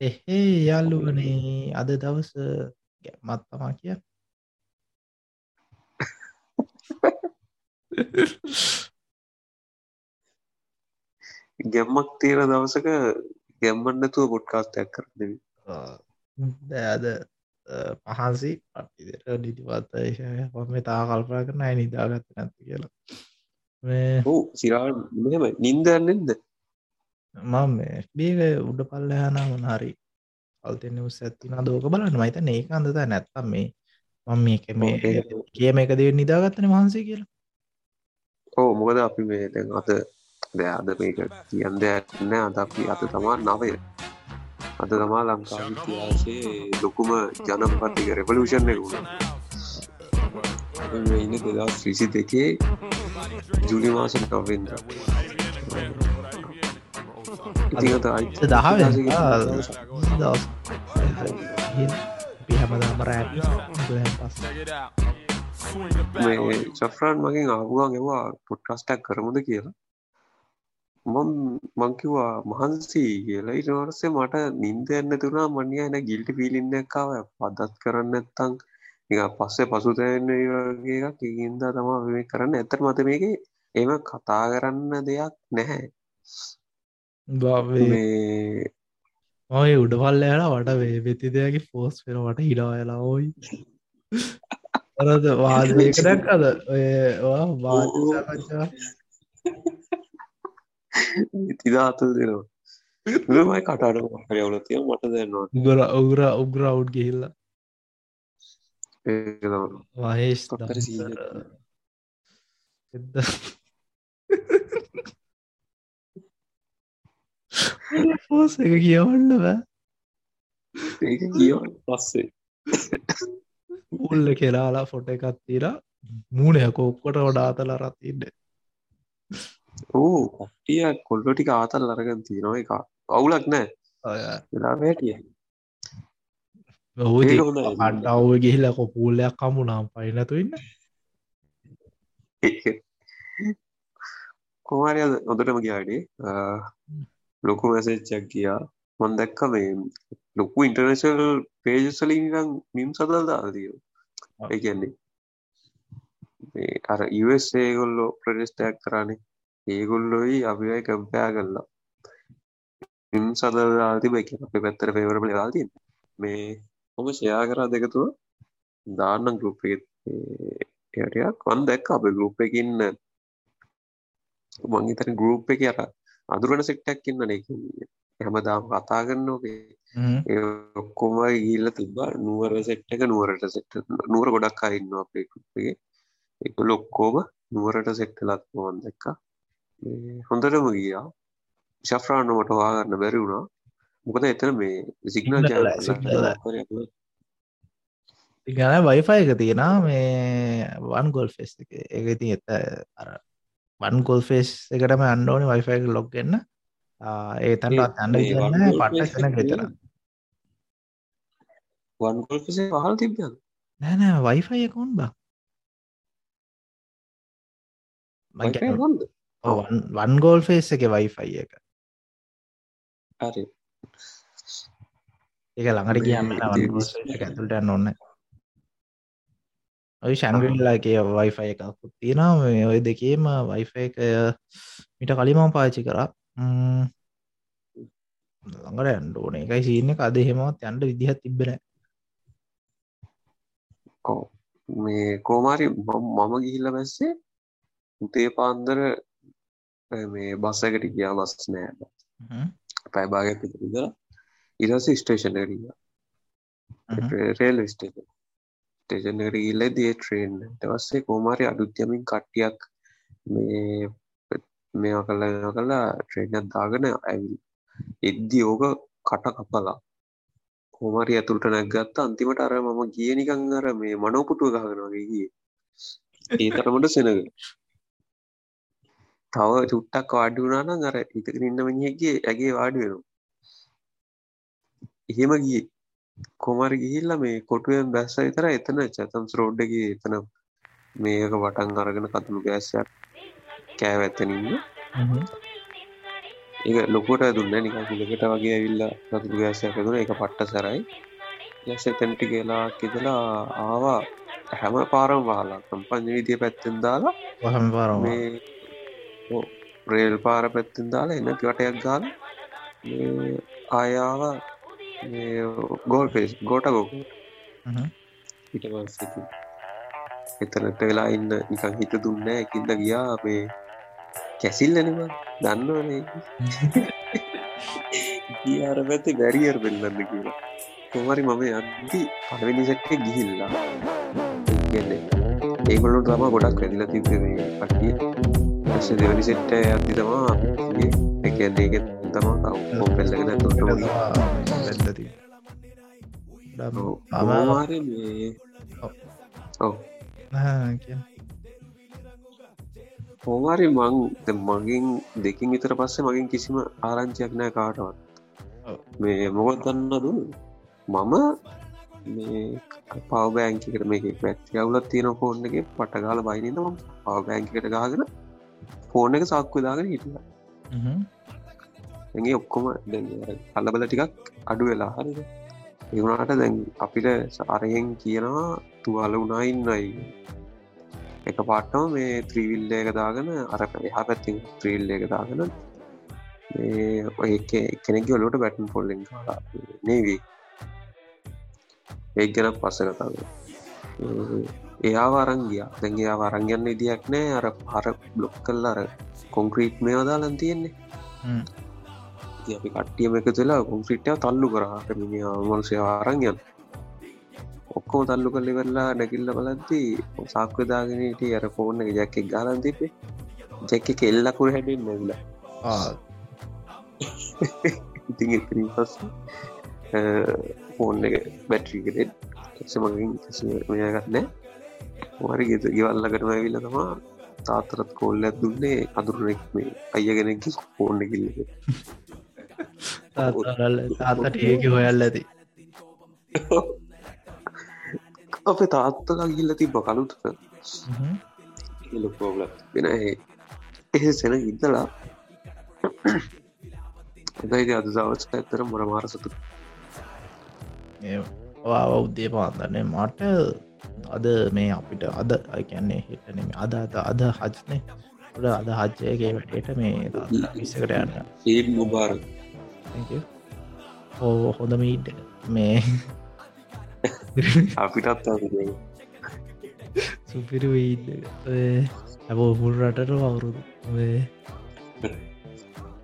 එහේ යාල්ලුවනේ අද දවස මත් තමා කිය. ගැම්මක් තියෙන දවසක ගැම්මන්නතුව පොඩ්කාස්ටයක් කරන්න දෑද පහන්සි පටිදර නිතිපත්ත මේ තා කල්පනා කරන අය නිදාගත්ත නැති කියලා. ඕ සිරා මෙම නින්දන්නෙන්ද මම බේක උඩ පල්ල යනා මොනහරි අල්තෙන්න උස් ඇත්තින දෝක බලන්න. මයිත ඒක අඳත නැත්තම් මේ මම මේක මේ කියම එක දේ නිදාගත්තන වහන්සේ කියලා. ඕ මොකද අපි මේ දැන් අත දෑද මේක කියන් දෙයක්න්න අද අපි අත තමා නවය. අද තමා ලංකා ඉතිහාසේ ලොකුම ජනපතික රෙවලූෂන් එක වුණ. ඉන්න දෙදස් ්‍රිසි දෙකේ ජුලි මාස නවෙන්ද අයිත දහ පිහමදාම රෑට පස් චෆ්‍රාන් මගින් ආපුුවන් එවා පොට්කස්ටක් කරමුද කියලා මම මංකිවා මහන්සී කියලා ඉටවරසේ මට නින්ද එන්න තුනා මනිය එන ගිල්ටි පිලින්නක්කාව පදත් කරන්න ඇත්තං එක පස්සේ පසුතැන්න වගේ එකක් ඉගින්ද තමා මේ කරන්න ඇතර මත මේක එම කතා කරන්න දෙයක් නැහැ ඔය උඩපල්ල යට වට වේ වෙති දෙයකි ෆෝස් පෙන වට හිඩාවෙලා ඔයි අරද වාදකටක් අද ඔය වාචා ඉතිදාතුල් දෙනවා. මයි කටාට හරයවල තිය මට දෙන්නවා. උගර උගර උග්‍ර අවු් ගිහිල්ල. වහේස් එද පෝස එක කියවන්න බෑ. ඒක කිය පස්සේ. උල්ල කෙලාලා ෆොට එකත්තිීලා මූුණය කොක්කොට වඩාතල රතින්න ඕ කටිය කොල්ලොටික ආතල් අරගන් තියෙනවා එක අවුලක් නෑ. වෙලා වැටිය අඩ්ඩව්ව ගිහිල කොපූල්ලයක් කමුණම් පයිනතුඉන්න කොමාරය ඔොදටම ගයාඩේ ලොකු මැසේච්චක් ගියා. මොන් දැක්ක මේ ලොකු ඉන්ටර්නශල් පේජසලින්ගම් මිම් සදල් දාදීෝ ඒ කියන්නේ මේ අර ඒගොල්ලෝ ප්‍රඩෙස්ටයක් කරන්නේ ඒගොල්ලොයි අපියි කම්පයා කරලා මිම් සදල්දාති බැක අප පැත්තර පේවරබල දාති මේ හොම ෂයා කරා දෙකතුව දාන්නම් ගරුප් එටයක් වන් දැක්ක අප ගරුප් එකින්න මංහිතර ගරුප් එක අර අදුරන සෙක්ටක් ඉන්න එක හැමදාම කතා කරන්නෝකේ ඔක්කොම ගිල්ල තිබා නුවර සෙට් එක නුවරට සෙට් නුවර ගොඩක් අයින්න අපේ කුප්පගේ එක. ලොක්කෝම නුවරට සෙක්ටලත් මොවන් දෙක්කා හොඳටම ගියා. ශෆ්‍රාණමට හවාගන්න බැරි වුණා. මොකද එතන මේ සිගනල් ගැන වයිෆයි එක තියෙනවා. මේ වන් ගොල් ෆෙස් එක. එක ඉතින් එත අර වන් ගොල් ෆෙස් එකටම අන්ඩෝනි වයිෆයි ලොග්ගන්න ඒ තැන්ට අන්න ගන්න පට්ට කන ගෙතර වන්ගොල් ෆෙසේ පහල් තිබ නෑනෑ වයිෆයි එකකුන් බා වන් ගෝල් ෆේස් එක වයිෆයි එක ඒක ළඟට කියන්න ඇතුළට යන්න ඔන්න ඔයි ශැන්ගල්ලාගේ වයිෆයි එකකුත් තියෙනවා. මේ ඔය දෙකේම වයිෆයි එක මිට කලිමම පාචි කරා. ළඟට ඇන්ඩෝන එකයි සීන එක. අද හෙමත් යන්ට විදිහත් තිබෙන මේ කෝමාරි මම ගිහිල්ල බැස්සේ උතේ පාන්දර මේ බස්සකට ගියා බස් නෑ. ඉදර ඉරස ස්ටේෂනරිය රේල් ස්ටේෂන් ස්ටේෂනර ඉල්ල දිය ට්‍රේන් දවස්සේ කෝමාරය අඩුත්යමින් කට්ටියක් මේ මේ කල්ල කලා ට්‍රේනත් දාගෙන ඇවිල් එද්දි ඕක කට කපලා. කෝමරි ඇතුළට නැගත්ත අන්තිමට අර මම කියනිකං අර මේ මනෝපුටුව ගහගෙනගේ ගිය. ඒ තරමට සෙනග. තව චුට්ටක් වාඩි වුණාන අර ඉතක ඉන්න මිනිහගේ ඇගේ වාඩි වෙනවා. එහෙම ගිය. කොමරි ගිහිල්ල මේ කොටුවෙන් බැස්ස විතර එතන චතම් රෝඩ්ඩගේ එතන මේක වටන් අරගෙන කතුළු ගෑස්සයක් කෑව ඇත්තනින්න ඒ ලොකොට දුන්න නික ලකට වගේ ඇවිල්ල රතුරු ගෑසයක් දුන එක පට්ට සරයි. යස තැන්ටි කියලා කිදලා ආවා. හැම පාරම් වාලා කම්පං විදිය පැත්තෙන් දාලා වහම පාරම රේල් පාර පැත්තින් දාලා එන්න පිවටයක් ගාල ආයාව ගෝල් පේස් ගෝට ගෝක ඉට පස්ස එතනට වෙලා ඉන්න නිකං හිත දුන්න එකින්ද ගියා අපේ කැසිල්ලනම දන්නවනේ. ගියාර පැත්තේ බැරිියර් වෙල්ලන්න කියලා. කොමරි මම අන්ති පලවෙනි සැට්ටේ ගිහිල්ලා. ඒගොල්ලු තම ගොඩක් වැදිල තිබේ පටිය ඇස දෙවනි සෙට්ට ඇති තමා එකන්නේ තමා පෙල්ලගෙන තොට අමාර ඔව හෝමාරි මං මගින් දෙකින් විතර පස්සේ මගින් කිසිම ආරංචියක් නෑ කාටවත් මේ මොකොත් දන්න දු මම මේ පවබෑංකිකට මේක පැත්ති අවුලත් තියෙන ෆෝන් එක පටගාල බයිනද ම පවබෑංකිකට ගාගෙන ෆෝන් එක සක්ව දාගෙන හිටිය ඇගේ ඔක්කොම කල්ලබල ටිකක් අඩු වෙලා හරිද? එවුණට දැන් අපිට සාරයෙන් කියනවා තුවාල වුණයින්නයි එක පාට්ටම මේ ත්‍රීවිල්ල එක දාගෙන අර එහා පැත්තින් ත්‍රීල්ල එක දාගෙන ඔය කෙනෙක ඔලට බැටන් පොල්ලෙන් කාලා නේවී ඒ ගැන පස්ස කතාව එයා වරංගිය දැන්ගේ වරංගන්න ඉදියක් නෑ අර පර බ්ලොක් කල් අර කොංක්‍රීට් මේ අදාලන් තියෙන්නේ. අපි කට්ටියම එක තුලා කොන්ෆිට්ටය තල්ලු කරාට මිනි මනුසය ආරංයන් ඔක්කෝ තල්ලු කල්ලි වෙල්ලා නැකිල්ල බලද්දී සාක්වදාගෙනට අර ෆෝර්න එක ජැක්කෙක් ගාලන් තිබේ ජැක්ක කෙල්ලකුර හැඩෙන් නැවිල එතරින් පස් ෆෝන් එක බැට්‍රීකෙට එසමගින් මෙයගත්නෑ වරි ගෙත ගෙවල්ලකටම ඇවිල්ල තමා තාතරත් කෝල්ල දුන්නේ. අදුරනෙක් මේ අයගෙනෙක් ෆෝන්න කිල්ලක තාතට ඒක හොයල් ඇති. අපේ තාත්තලා ගිල්ල තිබ කලුට. ලොකෝල වෙන එහ සෙන ඉදලා එදයිද අද දවස් ඇත්තර මොර මාර සතු උද්දේ පාන්දන්නේ මට අද මේ අපිට අද අයකන්නේ හිටනෙම අද අද අද හජනේ. අද හජ්‍යයගේ වැටට මේ විස්සකට යන්න. ඒත් මුබාර හෝ හොඳ මීට් මේ අපිටත් සුපිරි වීඩ ඇබෝ පුල් රටට අවුරුදු.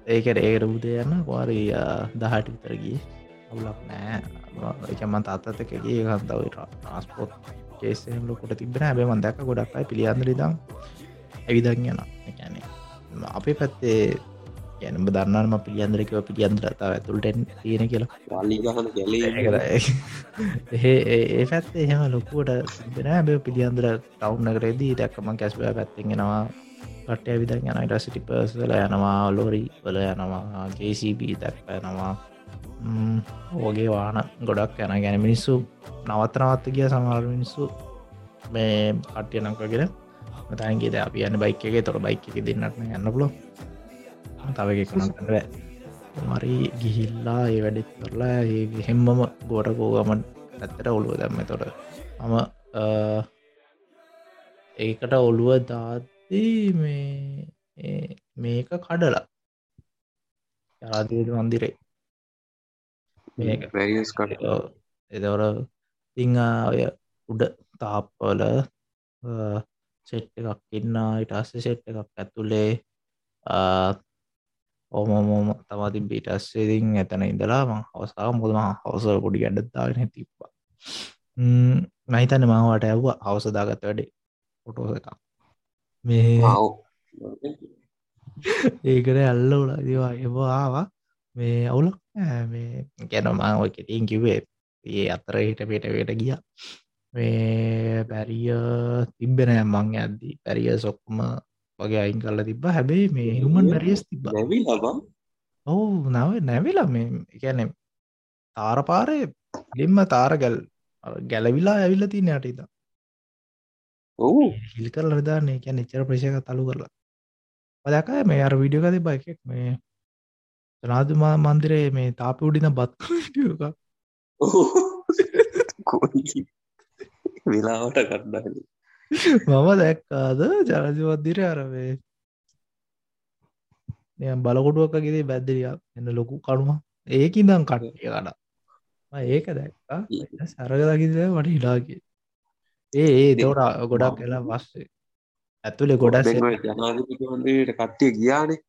ඒකට ඒකට බුදේ යන්න වාරී දහට විතරගී අවුලක් නෑ. එකමන් තාත්තතකගේ හන්තව ට්‍රස්පෝට් කේසෙන් ලොකොට තිබෙන හැබේ මන්දැක ගොඩක් අයි පිළියන්දරිදම් ඇවිදන් යන එකැනේ අපේ පැත්තේ ගැනම දන්නම පිළියන්දරකව පිළියන්දරතාව ඇතුළටෙන් තියෙන කියලා ඒ පැත් එහෙම ලොකුවට තිබෙන බ පිළියන්දර ටවුන්නකරේදී දැක්කම කැස්බෑ පැත්තෙන්ගෙනවා පට්ටය විදන් යන ට සිටි පර්සල යනවා ලෝරි වල යනවා ජCB දැක්ප යනවා ඕගේ වාන ගොඩක් යන ගැන මිනිස්සු නවත්ත නවත්ත කිය සමහර මිනිස්සු මේ කට්ටිය නංකගෙන මතන්ගේ ද අප යන්න බයික් එක තොර බයික් එක දෙන්නටන යන්න පුලො තව එකනට මරි ගිහිල්ලා ඒ වැඩෙත් කරලා ඒ හෙම්මම ගෝට කෝගමන් ඇත්තට ඔළුව දැම්ම තොට මම ඒකට ඔළුව දාදී මේ මේක කඩලා. යාදීද මන්දිරේ. වැරිස් කට එදවර තිං ඔය උඩ තාප්වල සෙට් එකක් ඉන්න. ඉට අස්ස සෙට් එකක් ඇතුළේ ඕමෝමෝම තමාති බිටස්වේදින් ඇතන ඉඳලා ම හවසා මුදම හවස පොඩි ගැඩත්තාගෙන තිබ්බා මහිතන්න මවට ඇව්ව හවසදාගත වැඩේ ෆොටෝ එක මේ ඒකට ඇල්ල උලා දවා එවාවා මේ අවුලක් මේ ගැනමා ඔය කෙටින් කිවේ ඒ අතර හිට පේට වේට ගිය. මේ පැරිය තිබෙන මං ඇද්දී. පැරිය සොක්කම වගේ අයින් කල්ල තිබ හැබැයි මේ හුමන් මැරියස් තිබ ඔහු නව නැවිලා මේ එකැන තාරපාරය ලිම්ම තාරගැල් ගැලවිලා ඇවිල්ල තින යටයිද ඔහු හිල් කර ලදාන්නේ එක නිච්චර ප්‍රශක තලු කරලා. පදක මේ අර විඩියෝ කති බයිකෙක් මේ ජනාධමා මන්දිරේ මේ තාප උඩින බත් ටියක වෙලාවට කණ්ඩාලි මම දැක්කාද ජනජමන්දිර අරවේ බලකොටුවක්ක ගෙදේ බැද්දරියක් එන්න ලොකු කනුම ඒකින්දම් කට්ටිය කඩා. ඒක දැක්කා. සරගදකිද වට හිඩාගේ ඒ ඒ තෝට ගොඩක් කියලා වස්සේ ඇතුළේ ගොඩක් කට්ටිය ගියානේ.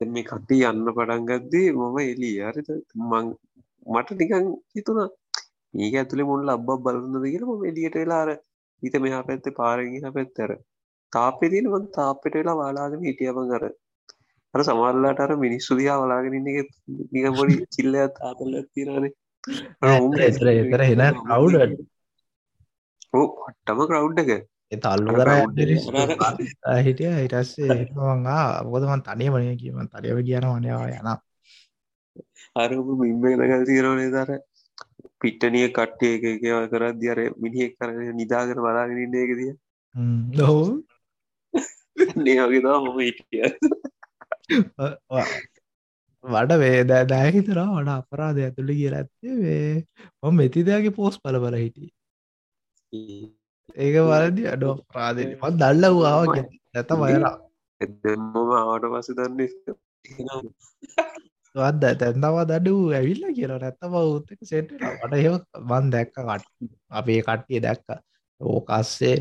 මේ කට්ටි යන්න පටන් ගද්දී මම එලි අරිත මං මට නිකන් හිතුණා. මේක ඇතුළේ මුල්ල අබ්බ බලන්නද කියලා මම එළියට අර ඊට මෙහා පැත්තේ පාරෙන් එහා පැත්තේ අර තාප්පේ තියෙන මං තාප්පෙට වෙලා වාලාගෙන හිටියා මං අර. අර සමහරලාට අර මිනිස්සු දිහා බලාගෙන ඉන්න එක නිකන් පොඩි චිල්ලයක් තාතලයක් තියනනේ එතර එතර හෙන කවුඩ ඕ පට්ටම ක්‍රවුඩ් එක. තල්ලු කර හිටිය හිටස්සේ හිටමංගා මොකදමන් තනිය වනය කියීම තරියව කියන වනයා යන අරම මිම්බෙනගල් තීරවනේ දර පිට්ටනිය කට්ටිය එක එකව කරත් දියර මිනිියෙක් කරන නිදාගෙන බලාගෙනන්න එකදිය දහෝ නේවගේ තම මම හිටිය. වඩ වේද දෑහිතරා වඩ අපරාධ ඇතුළි කියලා ඇත්තේ වේ මොම මෙතිදයාගේ පෝස් පල බල හිටිය. ඒක වලදි අඩෝ ප්‍රාදන මත් දල්ල වූාව නැත වයරා එදමම ආවට පස දන්න වද තැන්තවා දඩ ඇවිල්ල කියලා නැත්ත බෞත්තක සෙට වට ඒව බන් දැක්ක කට අපේ කට්ටිය දැක්ක ඕකස්සේ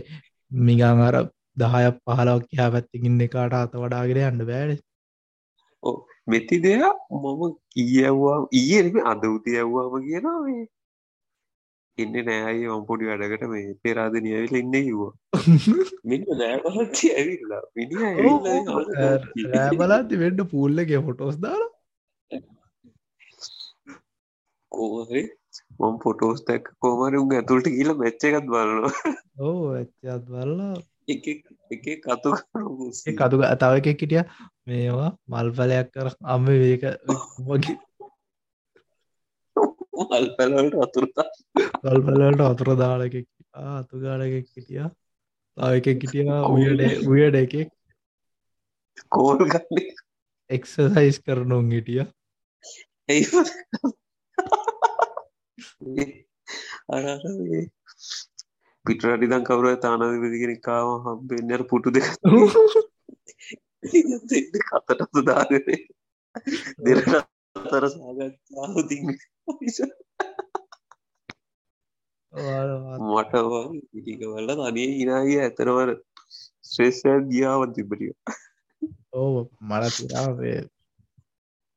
මිගං අර දහයක් පහලක් කියා පැත්තිකින්න එකාට අත වඩාගෙන යන්න බෑඩ මෙති දෙයක් මම කියව්වා ඊයනම අද උති යව්වාම කියනවා මේ ඉන්න නෑයි ඔම්පොඩි වැඩකට මේ පෙරාදනය ඇවිල ඉන්න කිව්වා මෙන්න නෑබලච්චි ඇවිල්ලා රෑබලාති වෙන්ඩ පූල්ලගේ ෆොටෝස් දාලා කෝහරි මොම් පොටෝස් දැක් කෝමරි උන් ඇතුළට කියල මෙච්ච එකත් බලනවා. ඕ ඇච්චත් බලලා. එක එක කතු කතු තව එක කිටිය මේවා මල්පලයක් කර. අම්ම වේක වගේ මල් පැලවලට අතුරතා ගල්පලට අතුර දාලක අතු ගාලක කිටිය තව එක කිටිය උයට එකෙක්. කෝල් ගන්න. එක්සසයිස් කරනුන් හිටිය. ඒ පිටරටිදන් කවරුව තානද විදිගෙන කාව හම්බෙන්නර පුටු දෙ කතටතු දාගෙන දෙරට අතර සාගත්තාව ති මට ඉටික වල්ල තනේ ඉනාගිය ඇතරවර ශ්‍රේෂය ගියාවන් තිබටිය ඕ මට තිරාවේ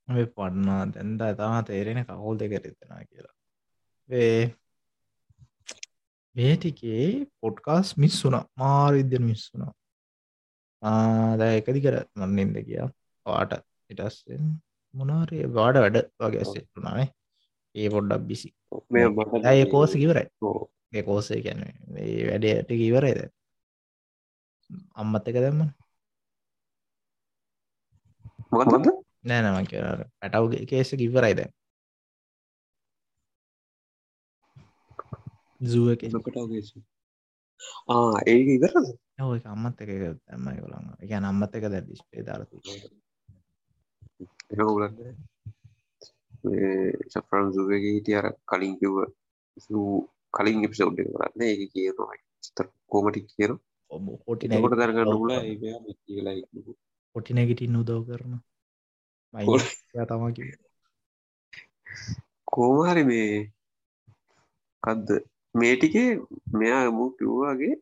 ඔය පන්නා දැන්ද තම තේරෙන කවුල් දෙක රිතෙනවා කියලා වේ මේටිකේ පොඩ්කාස් මිස් වුනා මාරිද්‍යන මිස් වුනා ආදැ එකදි කර මන්නෙන්ද කියා පාට ඉටස්සෙන් මොනාරේ වාඩ වැඩ වගේ ඇස්සෙටුනානේ ඒ පොඩ්ඩක් බිසි ඇය කෝස කිවරයි ඒ කෝසේ ගැන වැඩට කිවරයිද අම්මත් එක දැම්ම මොකද නෑ නම කිය පැටව් කේස කිවරයිද සුව ආ ඒ ඉවර ඔය අම්මත් එක තැම්මයි කොළන් එක අම්මත් එක දැ ඩිස්පේ දාරතු එහුලන්න සෆරන් සුවගේ හිටිය අර කලින් කිව්ව කලින් එපිසෝඩ් එක කරන්න ඒ කියනවා. ස්තර කෝමටි කියන පොටිනකොට දරගන්න ල පොටි නැගිටින් උදව කරන තමා කෝමහරි මේ කද්ද මේ ටිකේ මෙයා මු කිව්වාගේ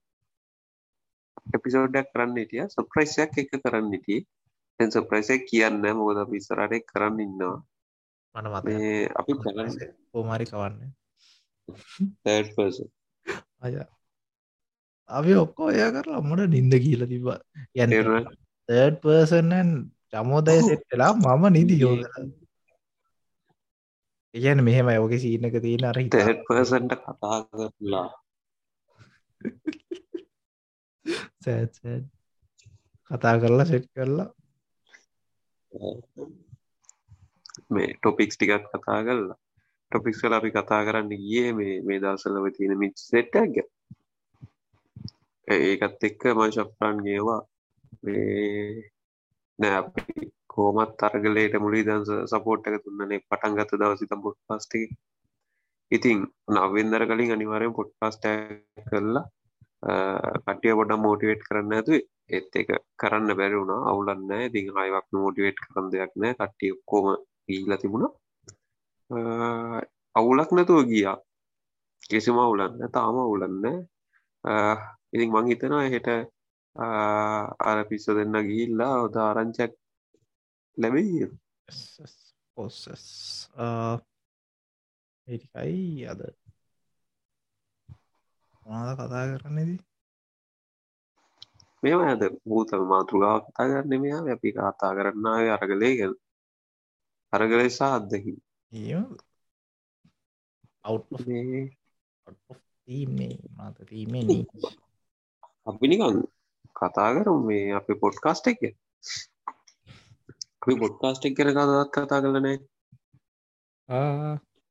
එපිසෝඩ්ඩක් කරන්න හිටිය. සප්‍රයිසයක් එක කරන්න හිටිය. දැන් සප්‍රයිසයක් කියන්න මොකද අපි ඉස්සරහට කරන්න ඉන්නවා. මට මත අපි කෝමාරි කවන්න. පර්සන් අය. අපි ඔක්කෝ එය කරලා මට නින්ද කියල තිබ යන තර්ඩ් පර්සන්නන් චමෝදය සෙට්ටලා මම නිදි යෝද කියන මෙහෙම යෝක සීනක තියෙන අර පර්සන්ට කතා කරලා. සෑ කතා කරලා සෙට් කරලා. මේ ටොපික්ස් ටිකක් කතා කරලා. ටොපික්ස් කල අපි කතා කරන්න ගිය මේ මේ දවසලව තියෙන මිච් සෙට්ටක්ග ඒකත් එක්ක මං ශප්‍රන්ගේවා මේ නෑ අපි කෝමත් අරගලයට මුලි දන්ස සපෝට් එක තුන්නනේ පටන් ගත දවසිත පොට් පස්ටි ඉතින් නවෙන්දර කලින් අනිවාරයෙන් පොට් පස්ට කරලා කටිය පොඩ මෝටිවේට් කරන්න ඇතු ඒත් එක කරන්න බැරි වුණා. අවුලන්න ඉතින් අයවක් මෝටිවේට් කරන දෙයක් නෑ කට්ටිය ඔක්කෝම ගීල තිබුණා. අවුලක් නැතුව ගියා. කිසිම අවුලන්න තාම අවුලන්න ඉතින් මං හිතනවා එහෙට අර පිස්ස දෙන්න ගිහිල්ලා ඔද ආරංචක් ලැබෙයි පොස්සස් ඒටිකයි අද මොනාද කතා කරන්නේදී මෙම ඇද භූතම මාතෘගාව කතා කරන්න මෙයා අපි කතා කරන්නාව අරගලේ ගැන අරගලෙසා අත්දකි අවටීමේ මාතරීමේ නී අපි නිකන් කතා කරු මේ අපේ පොඩ්කාස්ට එක අපි පොඩ්කාස්ට එක් කර කතාත් කතා කලනෑ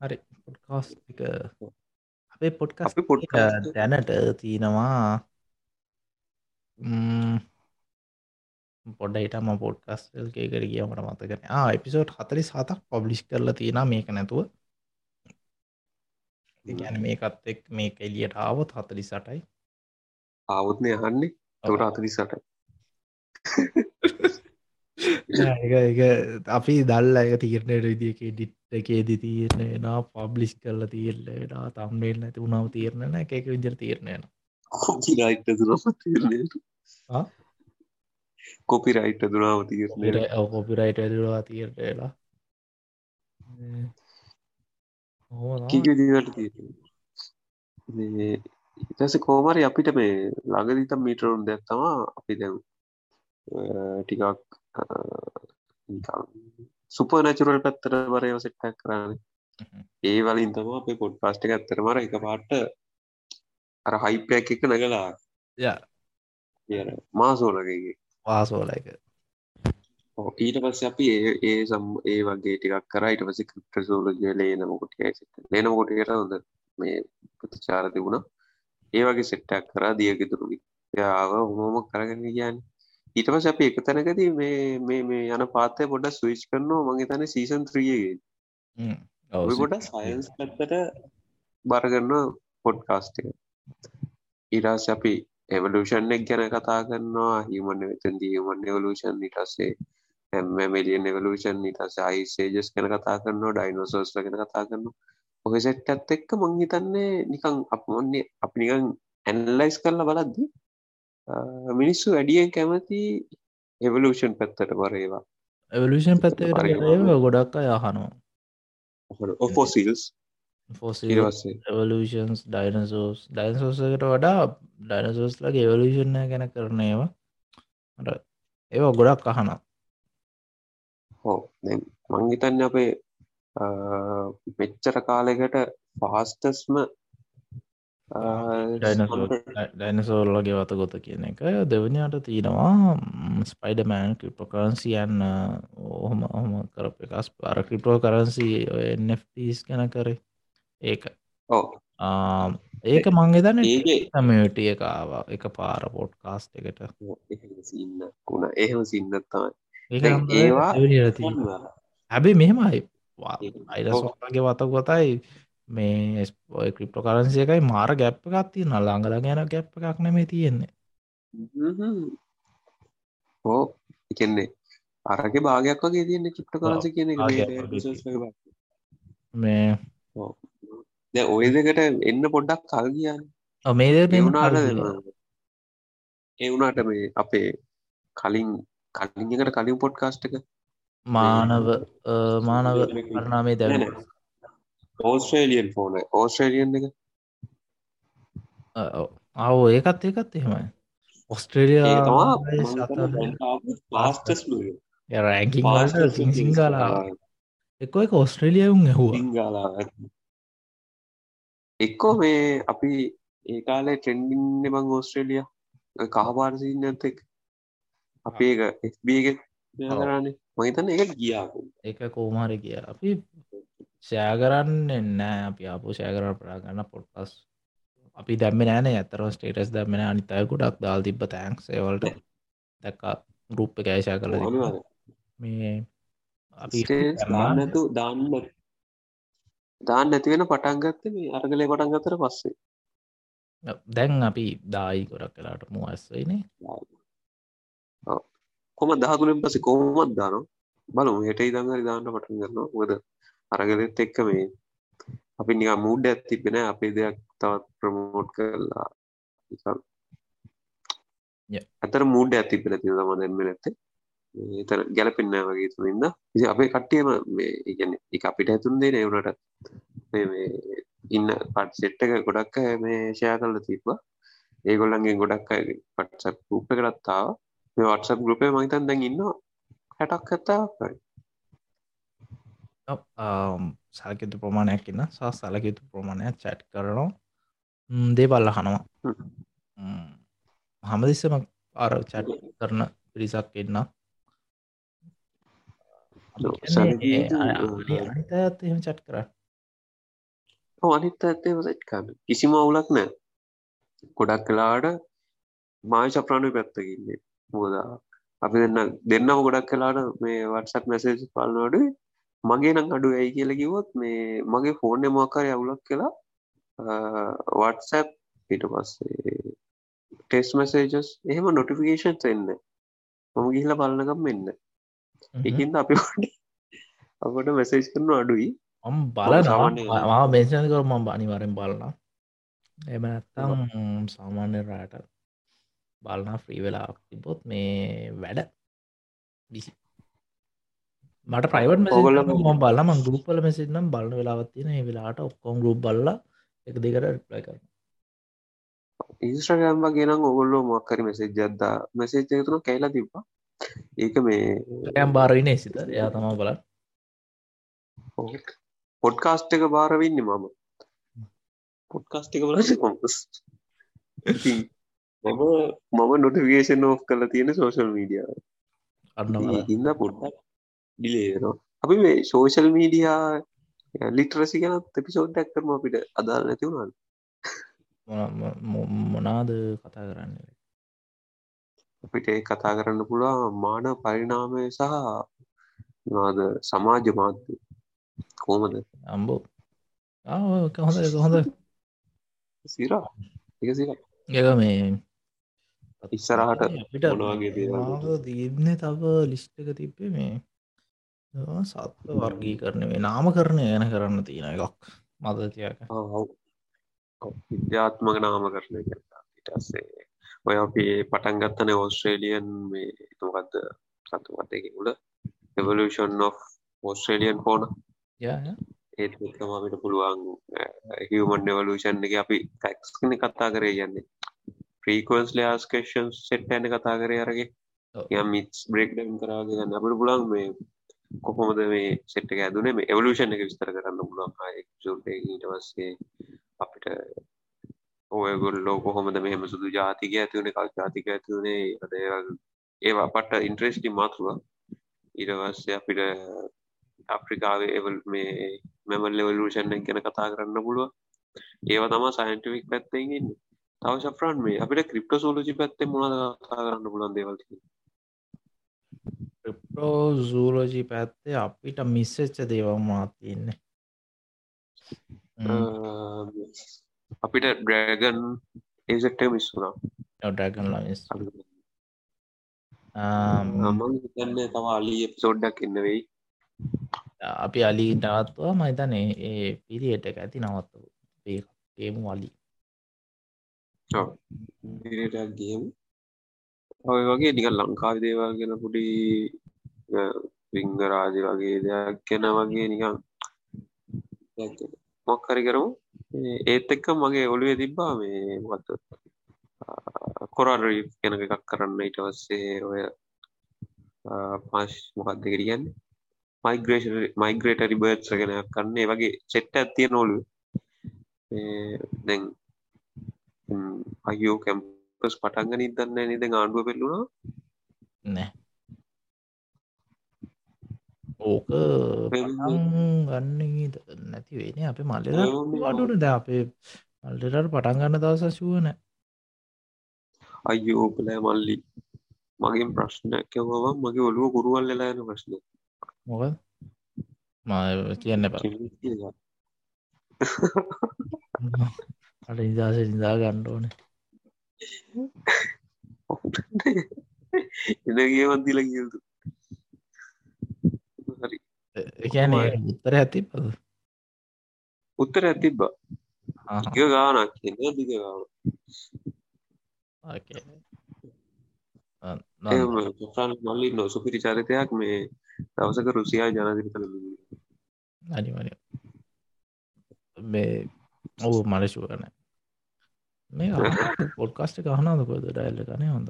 හරි. පොඩ්කාස් එක. අපේ පොඩ්කාස් දැනට තියෙනවා පොඩ හිටම පොඩ්කස්ල් කර කියමට මතකන එපිසෝට් හතරි සතක් පබ්ලිස් කරලා තියෙන මේක නැතුව. ගැන මේකත් එක් මේ එලියට ආවොත් හතලි සටයි ආවුත්නය අහන්නේ. තොට අතරිසට අපි දල්ල එක තීරණයට විදික ඩිට් එකේදි තීරණය නා පබ්ලිස් කරල තීරලෙනා තම්බේල් නැති වුණාව තීරණන එක එක විදිර තීරණයන කොපිරයිට් දුනාව තීරණය කොපිරයිට තීරණයලා කිදිට තීරණ ඉටස කෝමරි අපිට මේ ළඟදිතම් මීටරුන් දැත්තවා අපි දැම් ටිකක් සුපනැචුරල් පැත්තර වරයව සෙට්ටක් කරන්න ඒ වලින් තම අපේ පොඩ් පාස්ටික ඇත්තර මර එක පාට්ට අර හයිපයක් එක නැගලා ය මාසෝලගේ වාසෝල එක ඊට පස්ස අපි ඒ ඒ සම් ඒ වගේ ටිකක් කර ඊට පස ක්‍රිප්ට සෝලජය ලේනමකොටිය ලේනමකොටියට හොඳ මේ ප්‍රතිචාර තිබුණා ඒ වගේ සෙට්ටක් කරා දියගෙතුරු යාව හොමෝම කරගෙන කියන්න ඊට පස අප එක තැනකද මේ මේ මේ යන පාතය පොඩ ස්විච් කරනවා. මගේ තන සීසන් ත්‍රියගේ ගොඩ සයින්ස් පැත්තට බරගන්න පොඩ්කාස්ටක ඉරාස අපි එවලූෂන් එක් ගැන කතා කරන්නවා හිමන වෙතන් දීමන් එවලූෂන් ඉටස්සේ හැම මිලියන් එවලූෂන් ඉටස අයිසේජස් ගැන කතා කරනවා. ඩයිනෝසෝස් ගැන කතා කරනවා. ඔහ සෙට්ටත් එක්ක මං හිතන්නේ නිකං අප මොන්නේ අප නිකං ඇන්ලයිස් කරලා බලද්දි මිනිස්සු වැඩියෙන් කැමති එවලූෂන් පැත්තට බරේවා එවලූෂන් පැත්ත ගොඩක් අය අහනවා. ඔෆෝසිල්ස් එවලූෂන්ස් ඩයිනසෝස් ඩයින්සෝසකට වඩා ඩයිනසෝස් ලගේ එවලූෂණ ගැන කරන ඒවා ඒවා ගොඩක් අහනවා. හෝ මංගිතන්න අපේ මෙච්චර කාලෙකට ෆාස්ටස්ම ඩයිනසෝල්ලගේ වත ගොත කියන එක දෙවනිට තියෙනවා. ස්පයිඩමෑන් ක්‍රිප්‍රකරන්සියන් ඔහොම ඔහොම කරප එකස් පාර ක්‍රිප්‍රෝ කරන්සි ස් ගැන කරේ. ඒක. ඒක මංගේ දන්න ඒමට එකාව එක පාර පොට් කාස්ට එකට. කුණ එහෙම සින්නත්තා ඒවා හැබේ මෙහෙමයි. අයිරස්ගේ වත ගොතයි මේ ස්පෝය ක්‍රිප්ටෝ කරන්සිය එකයි මාර ගැප්ප එකක් තිය නල්ලාංගල ගැන ගැප් එකක් නෙමේ තියෙන්නේ. ඕ එකන්නේ අරගේ භාගයක් වගේ තියන්නේ ක්‍රිප්ට කරන්සි කියන මේ දැ ඔය දෙකට එන්න පොඩ්ඩක් කල් කියන්න මේ එවුනාට ඒ වුණාට මේ අපේ කලින් කලින්කට කලින් පොඩ්කාස්ට් එක. මානව මානව කරනාමේ දැන ඕස්ට්‍රේලියන් ෆෝන ඕස්ට්‍රේලියන් එක? අව ඒකත් ඒකත් එහෙමයි. ඔස්ට්‍රේලියා රැකින් සිංසිංගලා එක්කො එක ඔස්ට්‍රේලියවුන් ඇහුවා. එක්කෝ මේ අපි ඒ කාලේ ට්‍රෙන්ඩින්න බං ඕස්ට්‍රේලිය. කහපාරසිීන ඇතෙක් අපි ඒක එස්බගේ කරන්නේ මහිතන්න එක ගියාකු එක කෝමාර කිය අපි ෂෑ කරන්න එන්නෑ අපි අපපු ෂෑ කර ප්‍රා ගන්න පොඩ්කස් අපි දැම්ම නෑන ඇතර ස්ටේටස් දැම්මෙන අනිතය ගොඩක් දාල් තිබ තෑන්ක් සේවලට දැක්ක ගරුප් එක ඇෂා කල මේ අපි දාන්නතු දාන්න දාන්න. නැතිවෙන පටන්ගත්ත මේ අරගලය පටන් ගතර පස්සේ. දැන් අපි දායි ගොඩක් කලාට මුවස්සයිනේ කොම දහතුනෙන් පස කොහොමත් දානවා? බලමු. හෙට ඉදංගරි දාන්න පටන් කරනවා මොකද අරගලෙත් එක්ක මේ අපි නික මුඩ ඇත්තිබෙන අපේ දෙයක් තවත් ප්‍රමෝට් කරලා ඇතර මුඩ ඇතිබෙන ති තම දැන්ම නැත්තේ. එතර ගැලපෙන්න වගේ තුනින්ද අපේ කට්ටියම මේ ඉගැන එක අපිට ඇතුන්දේ නවුනට ඉන්න පට සෙට්ටක ගොඩක් මේ ෂයා කල්ල තිබ්බා. ඒගොල්ලන්ගේ ගොඩක් පටසක් රූප කරත්තාව මේ වටසප් ගරුපේ මහිතන් දැන් ඉන්න හැටක් ඇත්තා සැලකිතු ප්‍රමාණයක් ඉන්න. සහ සැලකිතු ප්‍රමාණයක් චැට් කරනවා. දේ බල්ල හනවා හමදිස්සම අර චැට් කරන පිරිසක් ඉන්න අනිත එහෙම චට් කර අනිත් ඇත්තේ සට්කාන්න කිසිම අවුලක් නෑ ගොඩක් කලාට මාය චප්‍රාණු පැත්තකින්නේ මුෝදා අපි දෙන්න දෙන්නම ගොඩක් කලාට මේ වටසක් මැසේජ් පාලනඩු මගේ නම් අඩු ඇයි කියල කිවොත් මේ මගේ ෆෝර්න මොකාරය අවුලක් කියලා වටසැප් ඊට පස්සේ ටෙස් මැසේජස් එහෙම නොටිෆිකේෂන් එන්න මම ගිහිල බලනකම් මෙන්න එකින්ද අපි අපට මැසේජ් කරන අඩුයි. ඔම් බලනවා. බේෂණ කර ම අනිවරෙන් බලන්න එම නැත්තම් සාමාන්‍ය රාට බලන ෆ්‍රී වෙලා තිබොත් මේ වැඩ. විසි මට ප්‍රයිවට ඔගල ම බලම ගුපල මෙසිනම් බලන වෙලාවත්තින වෙලාට ඔක්කොම් ගුප් බල්ල එක දෙකට රිප්ලයි කරන ඉස්ට්‍රගම් ගෙන ඔගොල්ලෝ මොක්කරි මෙසේජ් ජද්දා මෙසේජ් තුන කැලා තිබ්බා. ඒක මේ ඇම් බාරවින සිත එයා තමා බල පොඩ්කාස්ට් එක බාරවෙන්න මම. පොඩ්කාස්ට් එක බල කොම්පස් මම මම නොටිෆිකේෂන් ඕෆ් කල තියෙන සෝශල් මීඩිය ඉන්න පොඩ්ඩක් ඩිලේනවා අපි මේ සෝෂල් මීඩියා ලිටරසි ගැනත් එපිසෝඩ්ඩක් කරම අපිට. අදාල් නැති වුණාද? මොනාද කතා කරන්න? අපිට කතා කරන්න පුළුවන් මාන පරිනාමය සහ නාද සමාජ මාධ්‍ය? කෝමද අම්බෝ. හොඳ හොඳ. සිරා? එක මේ ඉස්සරහට අපිට දීබ්න තව ලිස්්ටක තිබ්බේ මේ සත්ව වර්ගී කරන මේ නාම කරණය ගැන කරන්න තියෙන එකක් මදතියක විද්‍යාත්මක නාම කරණය ඉටස්සේ ඔය අපි පටන් ගත්තන ඔස්ට්‍රේලියන් මේ තුමකක්ද සතුවත්තකිකුල එවලෂන් of ඔස්ට්‍රේලියන් ෆෝන ඒත් තමට පුළුවන් හිවමන් ඩෙවලූෂන් එක අපි ටැක්ස් කන කතා කරේ යන්නේ ප්‍රීකවන්ස් ලයාස්කේෂන් සෙට් ඇන කතා කරේ අරගේ යම් මිස් බ්‍රේක් ඩම් කරාගේ ගන්න අපට පුලන් මේ කොහොමද මේ සෙට් එක ඇදුනේ? මේ එවලූෂන් එක විස්තර කරන්න පුළුවන් සුල්ට ඊට පස්සේ අපිට ඔයගොල්ලෝ කොහොමද මෙහෙම සුදු ජාතික ඇතිවුණ කල් ජාතික ඇතිවුණේ ඒවා පට ඉන්ට්‍රෙස්ටි මාතුවා ඉරවස්සේ අපිට අප්‍රිකාවේ එවල් මේ මෙමල් ලෙවලූෂන් ගැන කතා කරන්න පුළුව ඒවා තමා සයින්ටිවික් පැත්තෙන්ගන්න තව ශප්‍රන් මේ. අපිට ක්‍රිප්ට සෝලජි පැත්තේ මොනද කතා කරන්න පුලන් දේවල්ති ක්‍රිප්ටෝ සූලෝජී පැත්තේ අපිට මිස්සච්ච දේවල් මාතියන්නේ අපිට ඩ්‍රෑගන් ඒසෙක්ට මිස්සුනා ඩ්‍රගන් ලස් හිතන්නේ තම අලි එපිසෝඩ්ඩක් එන්න වෙයි. අපි අලි නවත්වා මහිතනේ ඒ පිරියට එක ඇති නවත්තු ඒමු අලි. ගේම. ඔය වගේ නික ලංකාව දේවල් ගෙන පුඩි විංගරාජ වගේ දෙයක් ගැන වගේ නිකම් මොක්කරි කරමු. ඒත් එක්ක මගේ ඔළුවේ තිබ්බා මේ මත කොරාඩරී කෙන එකක් කරන්න ඊට වස්සේ ඔය පාශ් මොකක්ද කියන්න? මයිග්‍රේෂ මයිග්‍රේටරි බර්ඩ්ස ගෙනයක් කන්නේ වගේ සෙට්ට ඇතිය නොලු දැන් අයෝ කැම්පස් පටන්ග නිදන්න නිද ආණ්ඩුව පෙල්ලුණා. නෑ. ඕක ගන්න නැති වෙන අප මල්ල අඩුන ද අපේ මල්ලට පටන් ගන්න දවස ශුවන අයෝ කලෑ මල්ලි. මගේ ප්‍රශ්නයක් කිව්වම මගේ ඔළුව කුරුවල් වෙලා යන ප්‍රශ්න මොකද? ම කියන්න එපා. අට නිදස නිදා ගණ්ඩ ඕන. එන ගේවත් දිල කියතු හරි. එකන උත්තර ඇති උත්තර ඇතිබ්බ දිග ගානක් කියන්න දිග ගාන. මල්ලි නො සුපිරි චරිතයක් මේ දවසක රුසියා ජනදිරි කළ අනිවන මේ ඔවු මලශුවන මේ පොඩ්කාස්ට කහනාද කොද ඩයිල්ල කනේ හොඳ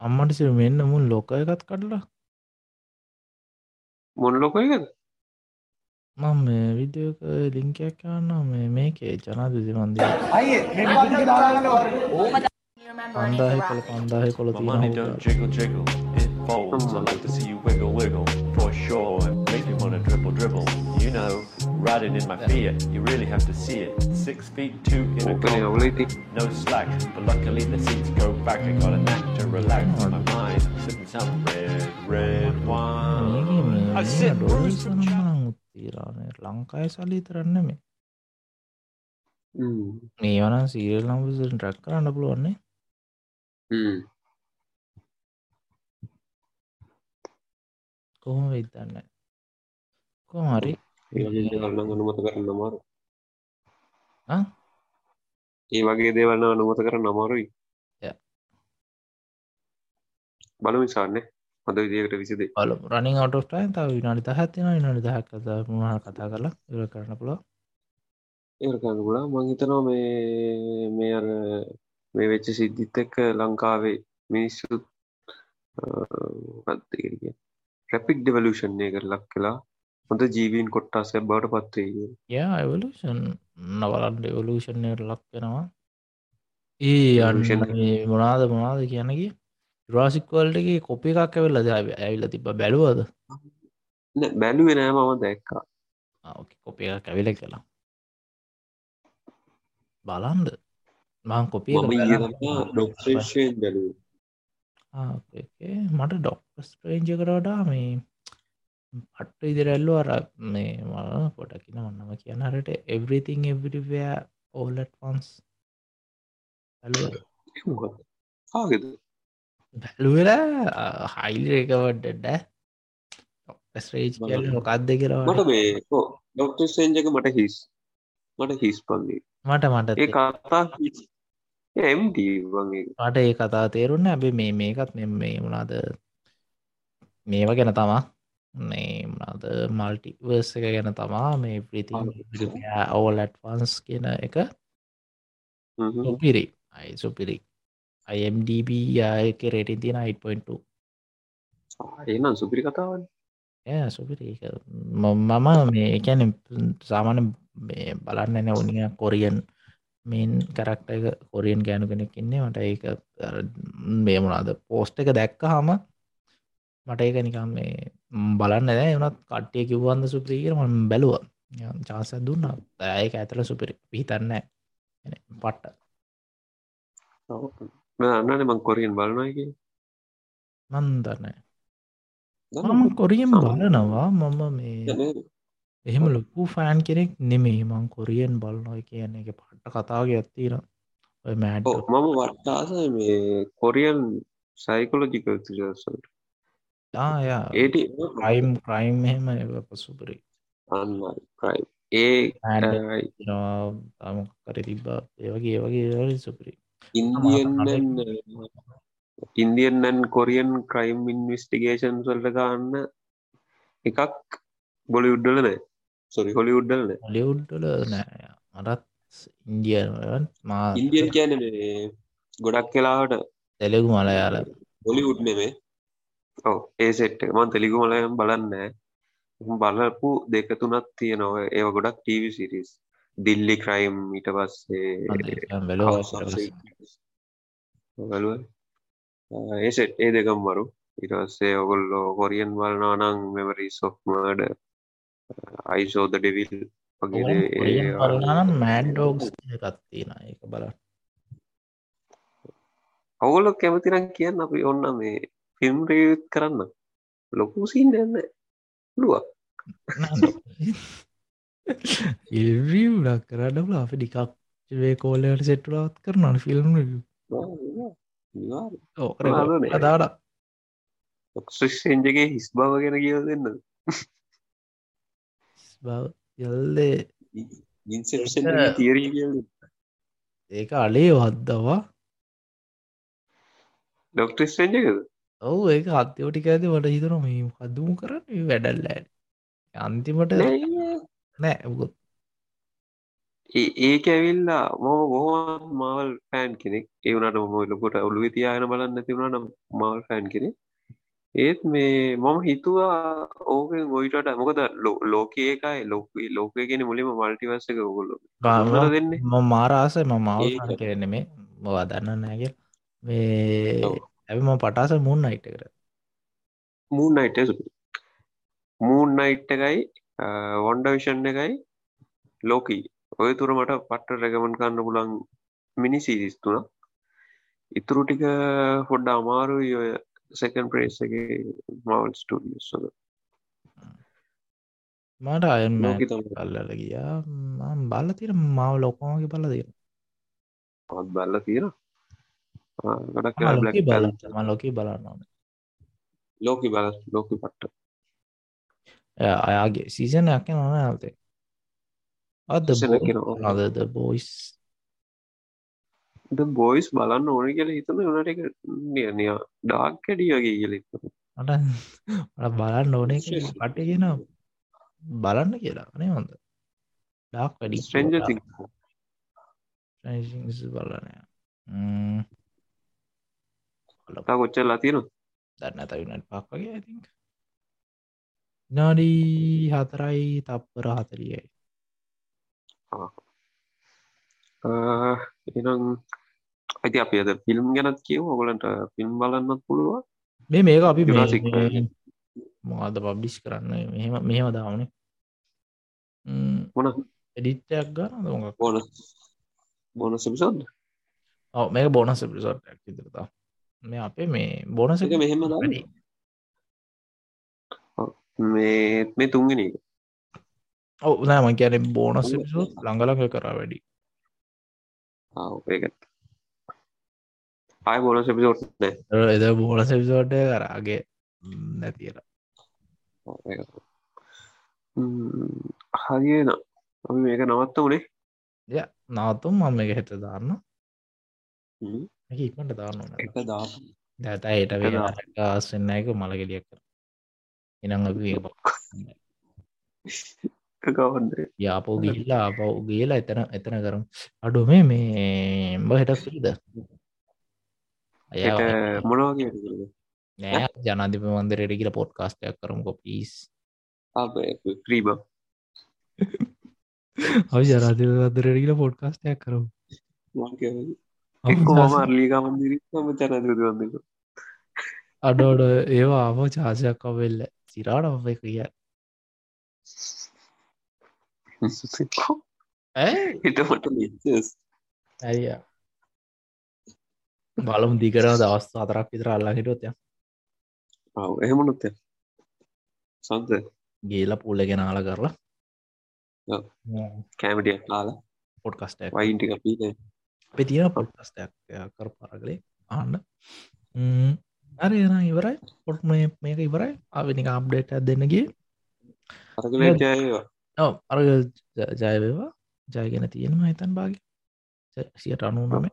අම්මට සිර මෙන්න මුල් ලෝක එකත් කඩලා. මොන ලොකයකද මම මේ විඩියෝක ලිංකයක් යන්න මේ මේකේ ජනාධති මන්දී පන්දාහි කොළ පන්දාහි කොළ it folds. I like to see you wiggle wiggle. For sure. and Make me wanna dribble dribble. You know, riding in my Fiat, you really have to see it. Six feet two in a ඕකන car, අවලයිති no slack. But luckily the seats go back. I got a knack to relax my mind, sipping some red, red wine. I sit Bruce and උත්තීරානේ ලංකායි සලි තරන්න මේ මේ වන සීරල් නම්සට truck කරන්න පුළුවන්නේ කොහොම වෙදන්න කොහමරි ඒවල්න්න අනුමත කරන්න අමාරු ආ? ඒ වගේ දේවල්න්න අනුමත කරන්න Yeah. බලු විසාන්නේ හොඳ විදිකට විසිදේ බල රනිින් අටෝටයි තාව විනාඩි තහත්තින විනාඩි දහක් කත මුණහ කතා කරලා ඉර කරන්න පුළුව ඒකන්න ගුණා මංහිතනවා මේ මේ අර මේ වෙච්ච සිද්ධිත් එක්ක ලංකාවේ මිනිස්සුත් රැපික් ඩෙවලූෂන් එක ලක් කලා හොඳ ජීවීන් කොට්ටාසය බවට පත්වේ ය එවලෂන් නවලන් ඩෙවලූෂණයට ලක් වෙනවා. ඒ. අන්න මොනාද මොනාද කියනකි රාසික්වල්ටගේ කොපි එකක් ඇවෙල්ලද ඇවිල්ල තිබ බැලුවද? බැලුවෙන මම දැක්කා. කොපි එකක් ඇවිල කලා බලන්ද මං කොපිය මට ඩොක්ස් ප්‍රේංජ කරවඩා මේ පට්ට ඉදිරැල්ලු අර මේ මල පොටකින වන්නම කියන හරට එවරිතිං එවරිවයා ඕලට ආගෙද බැලුවෙලා හයිල් එකවඩඩ ස්රේජ් කියල මොකක්ද මට කියලා මේ ඩොක්ට සෙන්ජක මට හිස් මට හිස් පන්දී. මට මට ඒ කතා එම්ඩී වගේ මට ඒ කතා තේරුන්න ඇබේ මේ මේකත් මෙ මේ වුණාද මේවා ගැන තමා මේ මනාද මල්ටිවර්ස එක ගැන තමා මේ ප්‍රීති ඕලට්වන්ස් කියන එක සුපිරි. අයි සුපිරි. අයිMDB යායක රේටින් තියෙන 8.2 ඒනම් සුපිරි කතාවන්. ඒ සුපිරි. මම මේ එකැන සාමාන මේ බලන්න නැ උනිය කොරියන් මේන් කරක්ට එක කොරියන් ගෑනු කෙනෙක් ඉන්නේ. මට ඒක මේ මොනාද පෝස්ට එක දැක්ක හම මට ඒක නිකම් මේ බලන්න නෑ. වනත් කට්ටිය කිව්වන්ද සුපිරිකර ම බැලුව. චාස දුන්න. ඒක ඇතල සුපිරි. පිහිතන්න පට්ට. අන්නන මං කොරියෙන් බලනයගේ මන්දන්න මම කොරියම් බලනවා. මම මේ එහෙම ලොකු ෆෑන් කෙනෙක් නෙමේ මං කොරියන් බලනොයි කියන එක පට්ට කතාවගේ ඇත්තින ඔය මෑඩ් මම වට්ටාස මේ කොරියන් සයිකොලජිකල් තිලසට යා ඒට ප්‍රයිම් ප්‍රයිම් එහෙම පසුපරි අන්න ප්‍රයි ඒ තම කර තිබ්බ. ඒවගේ ඒවගේ සුපරි. ඉන්දියන් ඉන්දියන්නන් කොරියන් ක්‍රයිම් ඉන්විස්ටිගේෂන් සල්ට ගන්න එකක් බොලි උඩ්ඩල නෑ. සොරි හොලි උඩ්ඩල නෑ. ලියුඩ්ඩල නෑ. මටත් ඉන්දියන් මා ඉන්දියන් කියන ගොඩක් කලාවට තෙලෙගු මලයාල. බොලි උඩ්නෙමේ ඔව ඒ සෙට් එක. මන් තෙලිගු මලයම් බලන්නෑ බලපු දෙක තුනත් තියෙනවා ඒව ගොඩක් ටීවි සිරිස් දිල්ලි ක්‍රයිම් ඊට පස්සේ බලුව. ඒ දෙකම් මරු ඉටස්සේ ඔගොල්ලෝ කොරියන් බලනා නං මෙමරි සොක්මඩ අයිසෝද ඩෙවිල් බලනම් මෑන් ඩෝගස් එකත්තින එක බල ඔවුල කැමතිනම් කියන්න අපි ඔන්න මේ ෆිල්ම් රයුත් කරන්න. ලොකු සින් ඇන්න ලුවක් ඉල්රියලක් කරන්නල අපි ඩිකක් වේ කෝලට සෙට්ටලත් කරන ෆිල්ම් දාඩ ඔක්ෂෙන්ජගේ හිස් බව ගැන කියව දෙන්න. යල්ලේ ඒක අලේ වද්දවා. ඩොක්ට ස්ටෙන්ජකද ඔවු ඒක අත්‍යෝටික ඇද වට හිතන මේ හදමු කරන්න? වැඩල්ල අන්තිමට නෑ ඒක ඇවිල්ලා මම බොහෝ මවල් පෑන් කෙනෙක්. ඒවනට ම ලොකොට ඔලුව තියාගෙන බලන්න තිබුණ නම් මවල් ෆෑන් කෙනෙ ඒත් මේ මම හිතුවා ඕකෙන් ගොයිටට මොකද ලෝකඒකයි ලෝක ලෝකගෙන මුලිම මල්ටිවස්සක ඔගොල්ලො දෙන්න? ම මාරාස ම මවල් කරන්න මේ. මවා දන්න නෑග මේ ඇම පටාස මුන් අයිට කර මූන් නයිට මූන් නයිට් එකයි වොන්ඩවිෂන් එකයි ලෝකී ඔය තුර මට පට්ට රැගමන් කන්න පුලන් මිනි සිරිස් තුන ඉතුරු ටික හොඩ්ඩ අමාරු ඔය සකන් ප්‍රේස් එක මවල් ස්ටඩියස් සොද මට අයන් කල්ලල ගියා. බල්ල තිර මව ලොකෝගේ බල පත් බල්ල තීර ගඩක් බලම ලෝකී බලන්න ඕන ලෝකි බල ලෝකි පට්ට. අයාගේ සීසනයක් නොන ඇතේ අද අදද බෝයිස් බෝයිස් බලන්න ඕන කියල හිතන වනට එක නිය ඩාක් කැඩිය වගේ කියලෙත් මට බලන්න ඕන පට්ට කියෙන බලන්න කියලා අනේ හොඳ. ඩාක් වැඩි ස්ට්‍රෙන්ජ බලනය කොච්චල්ලා තියෙන දන්න තවිනට පක් වගේ ඇති නාඩී හතරයි තප්පර හතරියයි එනම් ඇති අපි අද ෆිල්ම් ගැනත් කියව ඔගලන්ට ෆිල්ම් බලන්නත් පුළුව මේ මේක අපි මොකද පබ්ලිස් කරන්න මෙහෙම මෙහෙම දාවනේ මොන එඩිට්ටයක් ගන්න මොක බෝන බෝන සිපිසොන්් ඔව මේක බෝනස් පිසෝට්ක් ඉදිරතා මේ අපේ මේ බෝනස එක මෙහෙම මේ මේ තුන්ගෙන එක. ඔව නෑම කියන බෝනස් පිසෝ ළඟලඟ කරා වැඩි. ඒත් ආය බෝනස් පිසෝට් නෑ. එද බෝනස පිසෝට්ය කරාගේ නැතිර හරින අපි මේක නවත්ත උනේ ය නවතුම් මම එක හෙත දාන්න ඉක්මට දාන්න එක දා දැත ඒට ආසන්න එක මළගෙලියක් කර එනං ගවන්ද යාපෝ ගිල්ලා අපව් ගේලා එතන එතන කරම්. අඩු මේ මේ බ හෙටක් පිළිද අය මොනවාගේ නෑ ජනාධිප මන්දරයට කියල පොට්කාස්ටයක් කරමුකො පිස් ක්‍රීබ ඔයි ජනාධිප මන්දරයට කියල පොඩ්කාස්ටයක් කරමු ජනදක අඩෝඩ ඒවා ආපෝ චාසයක් කවෙල්ල සිරාට අප කිය හිටමට ඇය බලමු දිකර දවස් අතරක් විතර අල්ලා හිටොත්ය එහෙමනොත්ය සන්ත ගේල පුල්ල ගෙනාල කරලා. කෑමටිය කාලා පොඩ්කස්ටක් වයින්ටික පීන අපේ තියෙන පොඩ්කස්ටයක් කර පරගලේ ආන්න. අර එන ඉවරයි. පොට් මේක ඉවරයි. අවිනි අප්ඩේට දෙන්නගේ අර ජයවේවා ජයගෙන තියෙනවා හිතන් බාග. සියට අනු නම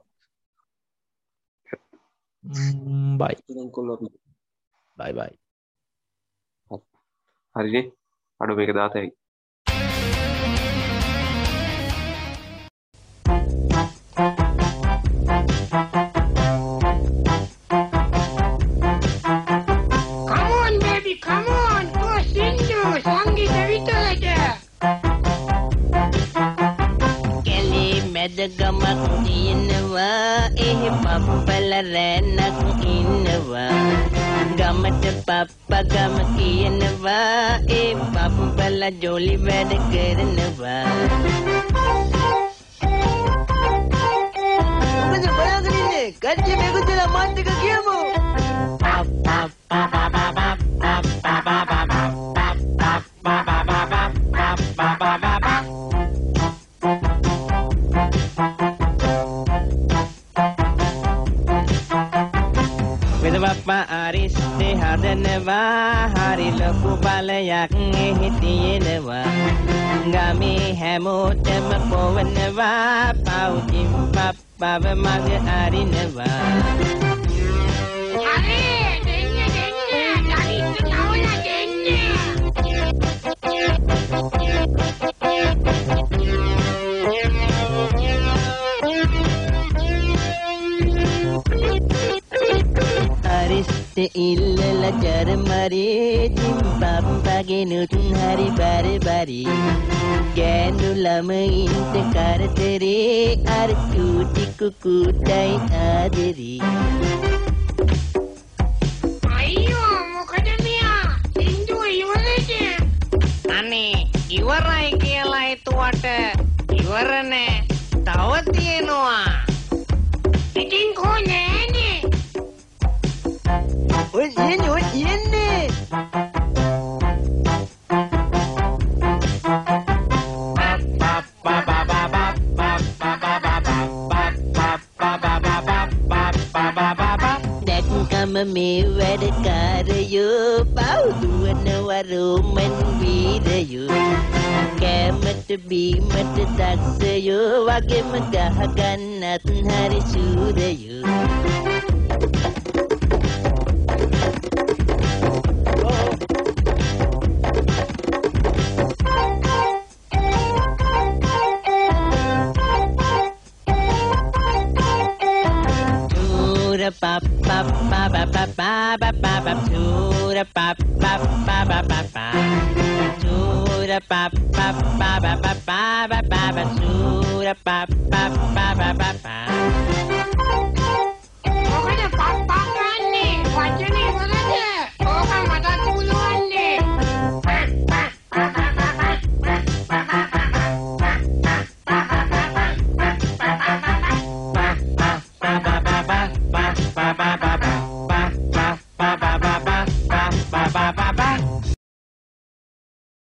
බයි බයි බයි හරිනේ අඩු මේක දාතයි තියෙනවා එහි පප්පල රෑනක් ඉන්නවා ගමට පා පප්පගම කියනවා ඒ පප්පල ජොලි වැඩ කරනවා මොකද බලාගෙන ඉන්නේ කට්ටිය මේක කියලා මාත් එක කියමු වෙදපප්පා අරිස්ටේ හදනවා. හරි ලොකු බලයක් එහි තියෙනවා. ගමේ හැමෝටම පොවනවා. පවුතින් පප්පව මග අරිනවා. ඉල්ලල ජරමරේ ජිම්පප්පගෙනුත් හරි බරබරි ගෑනු ළමයින්ට කරදරේ අර චූටි කුකුටයි ආදරී. අයියෝ මොකද මෙයා? සින්දුව ඉවරද? අනේ ඉවරයි කියලා හිතුවට ඉවර නෑ. තව තියෙනවා. ඉතින් කෝ Hoşyeni, hoşyeni. මේ වැඩකාරයෝ පවුදුවනවරු මෙන් වීරයෝ කෑමට බීමට දක්ෂයෝ වගේම ගහගන්නත් හරි සූරයෝ